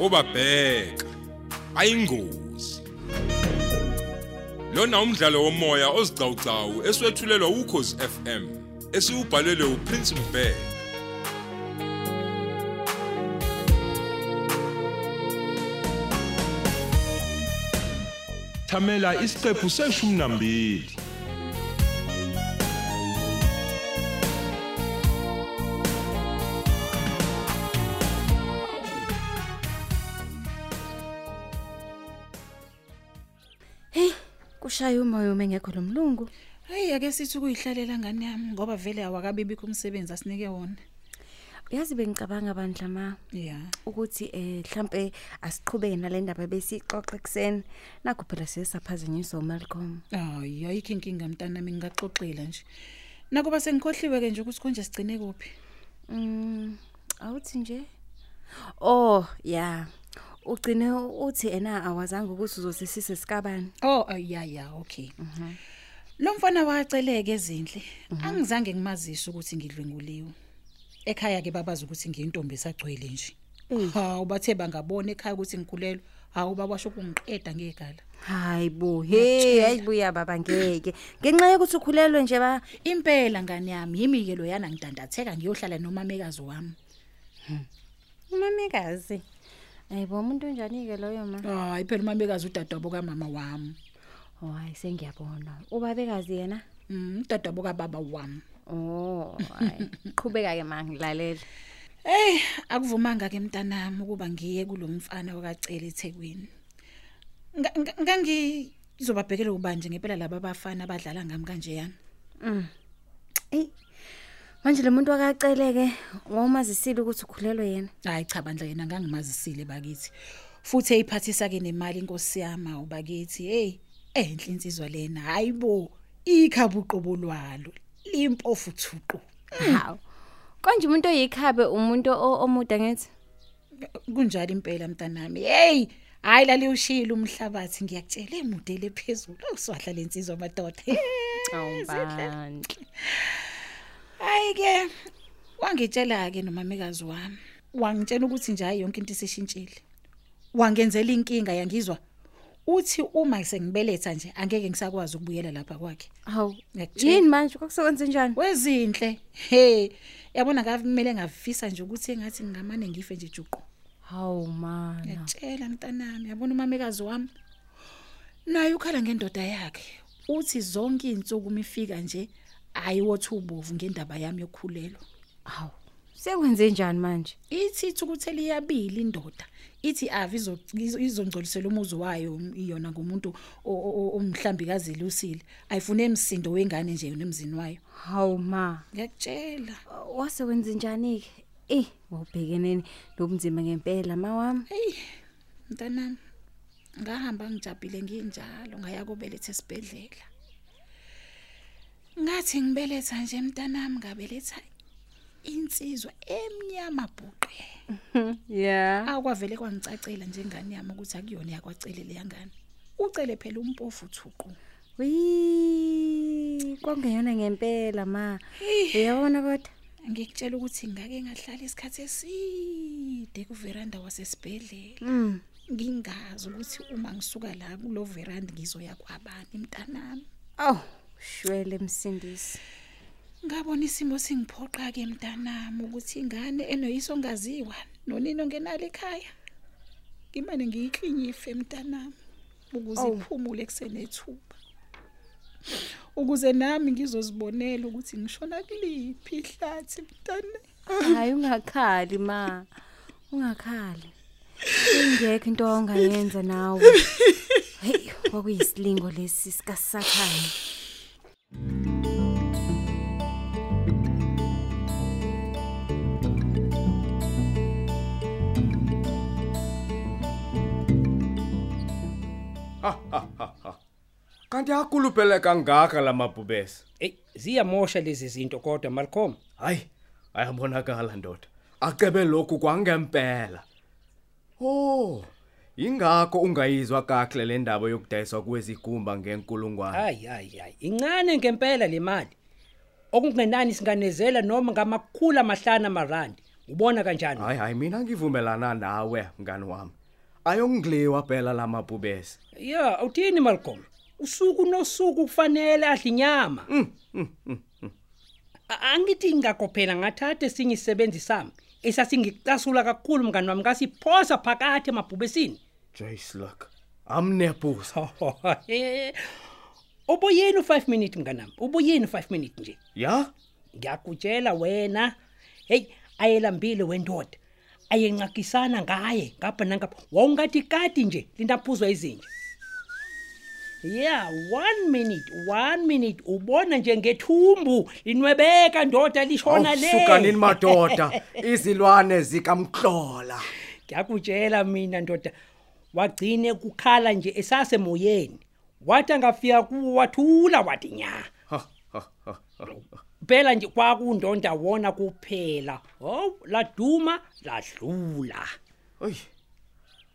obabheka. Ayingozi. Lona umdlalo womoya ozicawucawu eswetshulelwa ukhozi FM esiubhalelwe uPrince Mbeki Thamela isiqephu seshumi nambili. Kushaya umoya uma engekho lo mlungu. Hayi ake sithi kuyihlalela ngani yami ngoba vele awakabibikho umsebenzi asinike wona. Uyazi bengicabanga bandla ma Yeah. ukuthi eh mhlambe asiqhubeke nalendaba besixoxe ekseni. Nakho phela siyasaphazanyiswa uMalcolm. Hayi ayikho inkinga mntanami ngingaxoxela nje. Nakuba sengikhohliwe ke nje ukuthi konje sigcine kuphi. Mm, awuthi nje. Oh, yeah. Ugcine uthi ena awazange ukuthi uzosisise sikabani. Oh ya ya okay. Lo mfana waceleke ezinhle. Angizange ngimazise ukuthi ngidlwenguliwe. Ekhaya ke babazi ukuthi ngiyintombi esagcwele nje. Hawu bathe bangabona ekhaya ukuthi ngikhulelwe. Hawu babasho ukungiqeda ngegala. Hayi bo, hey, ayibuya baba ngeke. Ngenxa yokuthi ukhulelwe nje ba Impela ngani yami yimi ke lo yana ngidandatheka ngiyohlala nomamekazi wami. umamekazi. Ayibo umuntu onjani ke loyo ma? Hayi phela umamekazi udadwabo kamama wami. Oh, hayi sengiyabona. Ubabekazi yena? Mm udadwabo kababa wami. Oh, hayi. Qhubeka ke ma ngilalela. Hey, akuvumanga ke mntanami ukuba ngiye kulomfana wakacela eThekwini. Nga- nga- Ngangizobabhekela ubanje ngempela laba abafana abadlala ngami kanje yana. Ey. Manje lo muntu akaceleke wawumazisile ukuthi ukhulelwe yena. Hayi cha bandla yena ngangimazisile bakithi. Futhi eyiphathisa ke nemali inkosi yami ubakithi. Hey, enhle insizwa lena. Hayibo, ikhabuqobolwalo. Limpofu thuqu. Hawu. Konje umuntu oyikhabe umuntu omuda ngithi. kunjalo impela mntanami hey hayi lali ushila umhlabathi ngiyakutshela emudele phezulu awuswahla lensizwa madoda Awubandla. hayi ke wangitshela ke nomamekazi wami wangitshela ukuthi nje hayi yonke into isishintshile wangenzela inkinga yangizwa uthi uma sengibeletha nje angeke ngisakwazi ukubuyela lapha kwakhe Hawu. Yini manje kwakusewenze njani? wezinhle he yabona ngavumele ngafisa nje ukuthi engathi ngingamane ngife nje juqu Hawu mana. Ngiyatshela mntanami, yabona umamekazi wami. Naye ukhala ngendoda yakhe. Uthi zonke izinsuku umifika nje ayiwothi ubovu ngendaba yami yokukhulelwa. Hawu. Sekwenze njani manje? Ithi ithi ukuthi liyabili indoda. Ithi ave izo- izo- izongcolisela umuzi wayo iyona ngumuntu o- o- o- omhlambikazi lusile. Ayifune emsindo wengane nje nemzini wayo. Hawu ma. Ngiyakutshela. Wase wenze njani ke? Eh, wawubhekeneni lobunzima ngempela mawami. Hey, mntanami. Ngahamba ngijabule nginjalo ngaya kubeletha esibhedlela. Ngathi ngibeletha nje mntanami ngabeletha insizwa emnyama bhuqe. Yeah. Akwavele kwangicacela njengani yami ukuthi akuyona yakwacelele yangane. Ucele phela umpofu thuqu. Wi, kwangeyona ngempela ma. Uyabona kodwa? Ngikutshela ukuthi ngake ngahlala isikhathi eside kuveranda wasesibhedlela. Mm. Ngingazi ukuthi uma ngisuka la kulo veranda ngizoya kwabani mntanami. Aw, shwele msindisi. Ngabona isimo singiphoqa ke mntanami ukuthi ingane enoyiso ngaziwa nonino ngenalo ekhaya. Ngimane ngiyiklinyife mntanami ukuze Awu. iphumule kusenethuba. Ukuze nami ngizozibonela ukuthi ngishona kuliphi ihlathi mntanami. Hayi ungakhali ma. Ungakhali. Ingekho into ongayenza nawe. Hey, kwakuyisilingo lesi sikasathane. Kanti akulupele kangaka lamabhubesi. Ey, ziyamosha lezi zinto kodwa Malcolm. Hayi, ayabonakala ndoda. Acebe lokhu kwangempela. Oh, ingakho ungayizwa kahle le ndaba yokudayiswa kwezigumba ngenkulungwane. Hayi hayi hayi. Incane ngempela le mali. Okungenani singanezela noma ngamakhulu amahlanu amarandi ubona kanjani hayi hayi mina ngivumelana nawe mngani wami ayongiliwa phela lamabhubesi ya awuthini malcolm? Usuku nosuku kufanele adle inyama. A- angithi ngakophela ngathatha esinye isisebenzi sami. Esasingicasula kakhulu mngani wami ngasiphosa phakathi emabhubesini. Jace look amnepusa ubuyini u5 minute mnganami ubuyini u5 minute nje. Ya? Ngiyakutshela wena hey ayelambile wendoda. Ayenqakisana ngaye ngapha nangapha. Wawungathi kati nje lintaphuzwa izinja. Yeah one minute one minute ubona nje ngethumbu linwebeka ndoda lishona le. Sukanini madoda? Izilwane zikamhlola. Ngiyakutshela mina ndoda. Wagcine kukhala nje esasemoyeni. Wathi angafika kuwo wathula wathi nya. phela nje kwakundonda wona kuphela. Oh laduma ladlula. Oy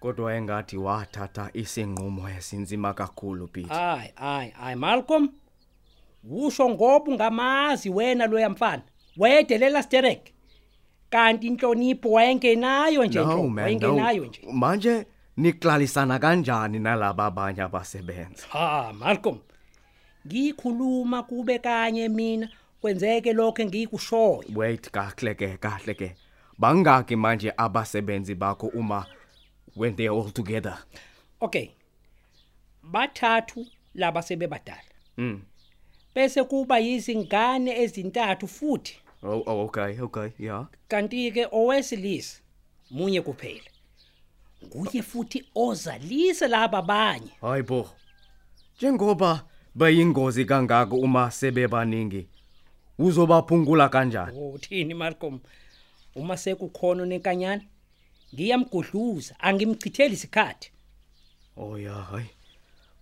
kodwa engathi wathatha isinqumo esinzima kakhulu Peter. Hayi hayi hayi Malcolm. Usho ngoba ungamazi wena loya mfana. Wayedelela sterek kanti inhlonipho wayengenayo nje man wayengenayo nje. Manje niklalisana kanjani nalabo abanye abasebenza? Ha Malcolm. Ngikhuluma kube kanye mina. Kwenzeke lokho engikushoyo. Wait kahle ke kahle ke. Bangaki manje abasebenzi bakho uma when they all together. Okay. Bathathu laba sebebadala. Mm bese kuba yizingane ezintathu futhi. Oh, oh okay okay yeah kanti ke owesilisa munye kuphela. Nguye futhi ozalise laba abanye hayibo njengoba bayingozi kangaka uma sebebaningi uzobaphungula kanjani? Uthini Malcolm? Uma sekukhona nenkanyana ngiyamgudluza angimchitheli isikhathi. Oh ya hayi.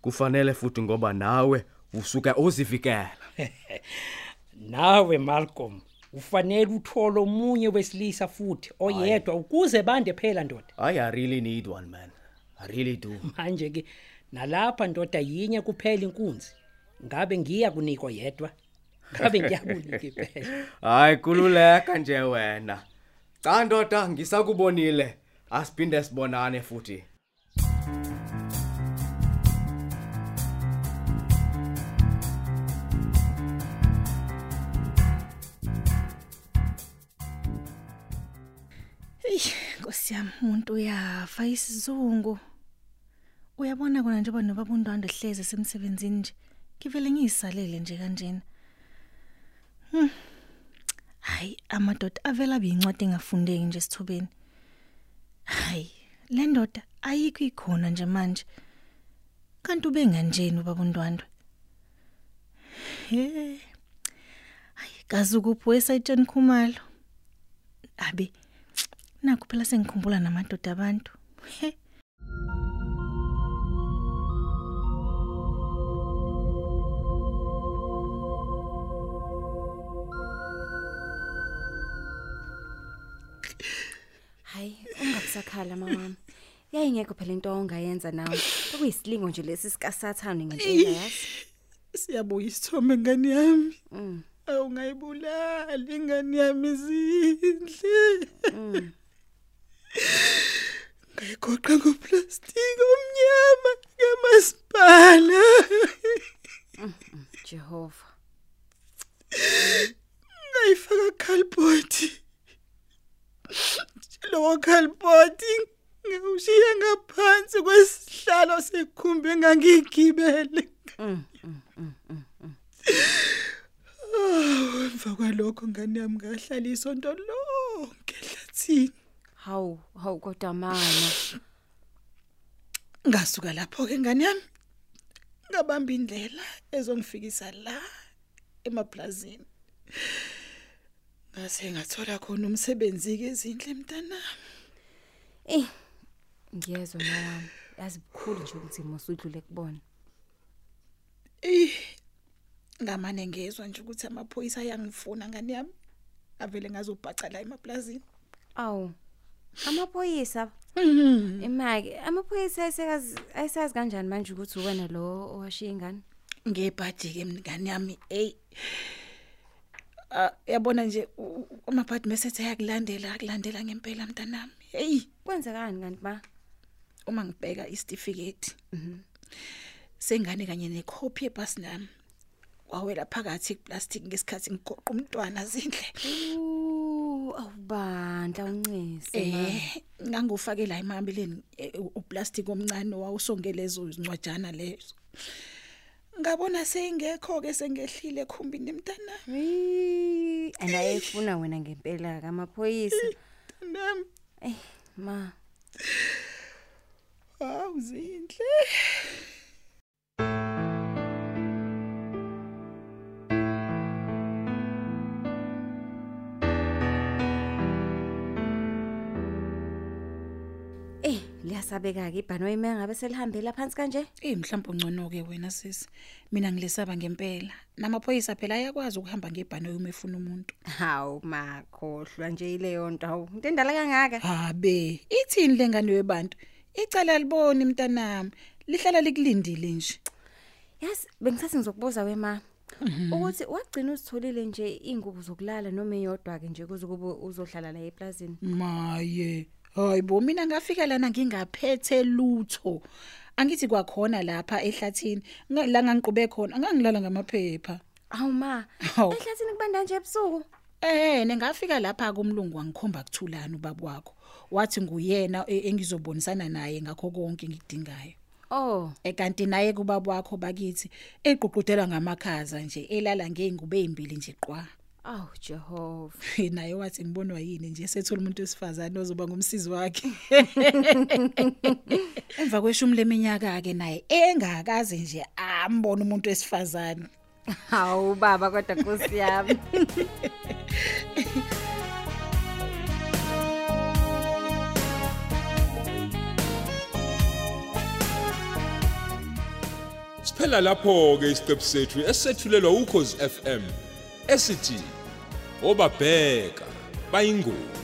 Kufanele futhi ngoba nawe usuka uzivikela nawe Malcolm ufanele uthole omunye wesilisa futhi oyedwa ukuze bande phela ndoda. I I really need one man. I really do. Manje ke nalapha ndoda yinye kuphela inkunzi. Ngabe ngiya kunikwa yedwa? Ngabe ngiyakunika phela hayi kululeka nje wena cha ndoda ngisakubonile asiphinde sibonane futhi Ey, Nkosi yami, umuntu uyafa isizungu. Uyabona kona njengoba nobabundwanda hleze semsebenzini nje. Ngivele ngiyisalele nje kanjena. Hmm. Hayi, amadoda avela abiyincwadi engafundeki nje sithubeni. Hayi, le ndoda ayikho ikhona nje manje. Kanti ube nganjeni ubabundwandwe? He. Hayi, kazi kuphi wesayitsheni khumalo? Abe Nakho phela sengikhumbula namadoda abantu. He. Hayi, ungabusakhala mama. Yayingekho phela into ongayenza nawe. Okuyisilingo nje lesi sikasathane ngempela yazi. Siyabuya isithombe ngani yami. Mm. Awungayibulali ingane yami izindle. Ngayigoqa ngoplastic omnyama kamasipala. Jehova. Ngayifaka cardboard. Lo cardboard ngawushiya ngaphansi kwesihlalo sekhumbi engangigibele. Oh, emva kwalokho ngane yami ngahlala isonto lonke ehlathini. Hawu, hawu kodwa mama. Ngasuka lapho ke ngane yami ngabamba indlela ezongifikisa la emaplazini. Ngase ngathola khona umsebenzi ke ezindle mntana. Eh. Ngiyezwa mama. Yazi bukhulu nje ubunzima osudlule kubona. Eh ngamane ngezwe nje ukuthi amaphoyisa ayangifuna ngane yami. Avele ngazobhaca la emaplazini. Awu. Amaphoyisa imake amaphoyisa ayisekazi ayisazi kanjani manje ukuthi wena lo owashiya ingane? ngebhaji ke mngani yami Ah, yabona nje amabhadi mesethe ayakulandela akulandela ngempela mntanami hey Kwenzekani kanti ma? uma ngibheka isitifiketi sengane kanye necopy yebhasi nami wawela phakathi kuplastic ngesikhathi ngigoqa umntwana zindle Uh, awubandla uncise eh ngangufake la emambeleni eh, uplastic omncane wawusongelezo izincwajana lezo ngabona seyingekho ke sengehlile ekhumbini mntana Wee, andayefuna wena ngempela kamaphoyisa. nami Eh, ma. awuzindle Eh, liyasabeka ke ibhanoyi mengabe selihambela phansi kanje? Eh mhlawumbe ungcono ke wena sisi. Mina ngilesaba ngempela. Namaphoyisa phela ayakwazi ukuhamba ngebhanoyi uma efuna umuntu. Hawu makhohlwa nje ileyo nto. hawu. Into endala kangaka. Habe, ithini lengane webantu? Icala liboni mntanami. Lihlala likulindile nje. Yes, bengisathi ngizokubuza wema. Ukuthi wagcina uzitholile nje ingubo zokulala noma eyodwa ke nje kuze kube uzohlala la eplazini. Maye. Hayi bo mina ngafika lana ngingaphethe lutho. Angithi kwakhona lapha ehlathini nga- la ngangiqube khona ngangilala ngamaphepha. Awu ma, Hawu. ehlathini kubanda nje ebusuku. Eh nengafika lapha kumlungu wangikhomba kuthulana ubaba wakho. Wathi nguyena e- engizobonisana naye ngakho konke ngikudingayo. Oh, ekanti naye kubaba wakho bakithi eqhuqudela ngamakhaza nje elala ngeingubo ezimbili nje qwa awu Jehova. naye wathi ngibonwa yini nje sethola umuntu wesifazane ozoba ngumsizi wakhe emva kweshumi leminyaka ke naye engakaze nje ambona umuntu wesifazane Hawu baba kodwa Nkosi yami. Siphela lapho ke isiqephu sethu esethulelwa ukhozi FM esithi obabheka bayingozi.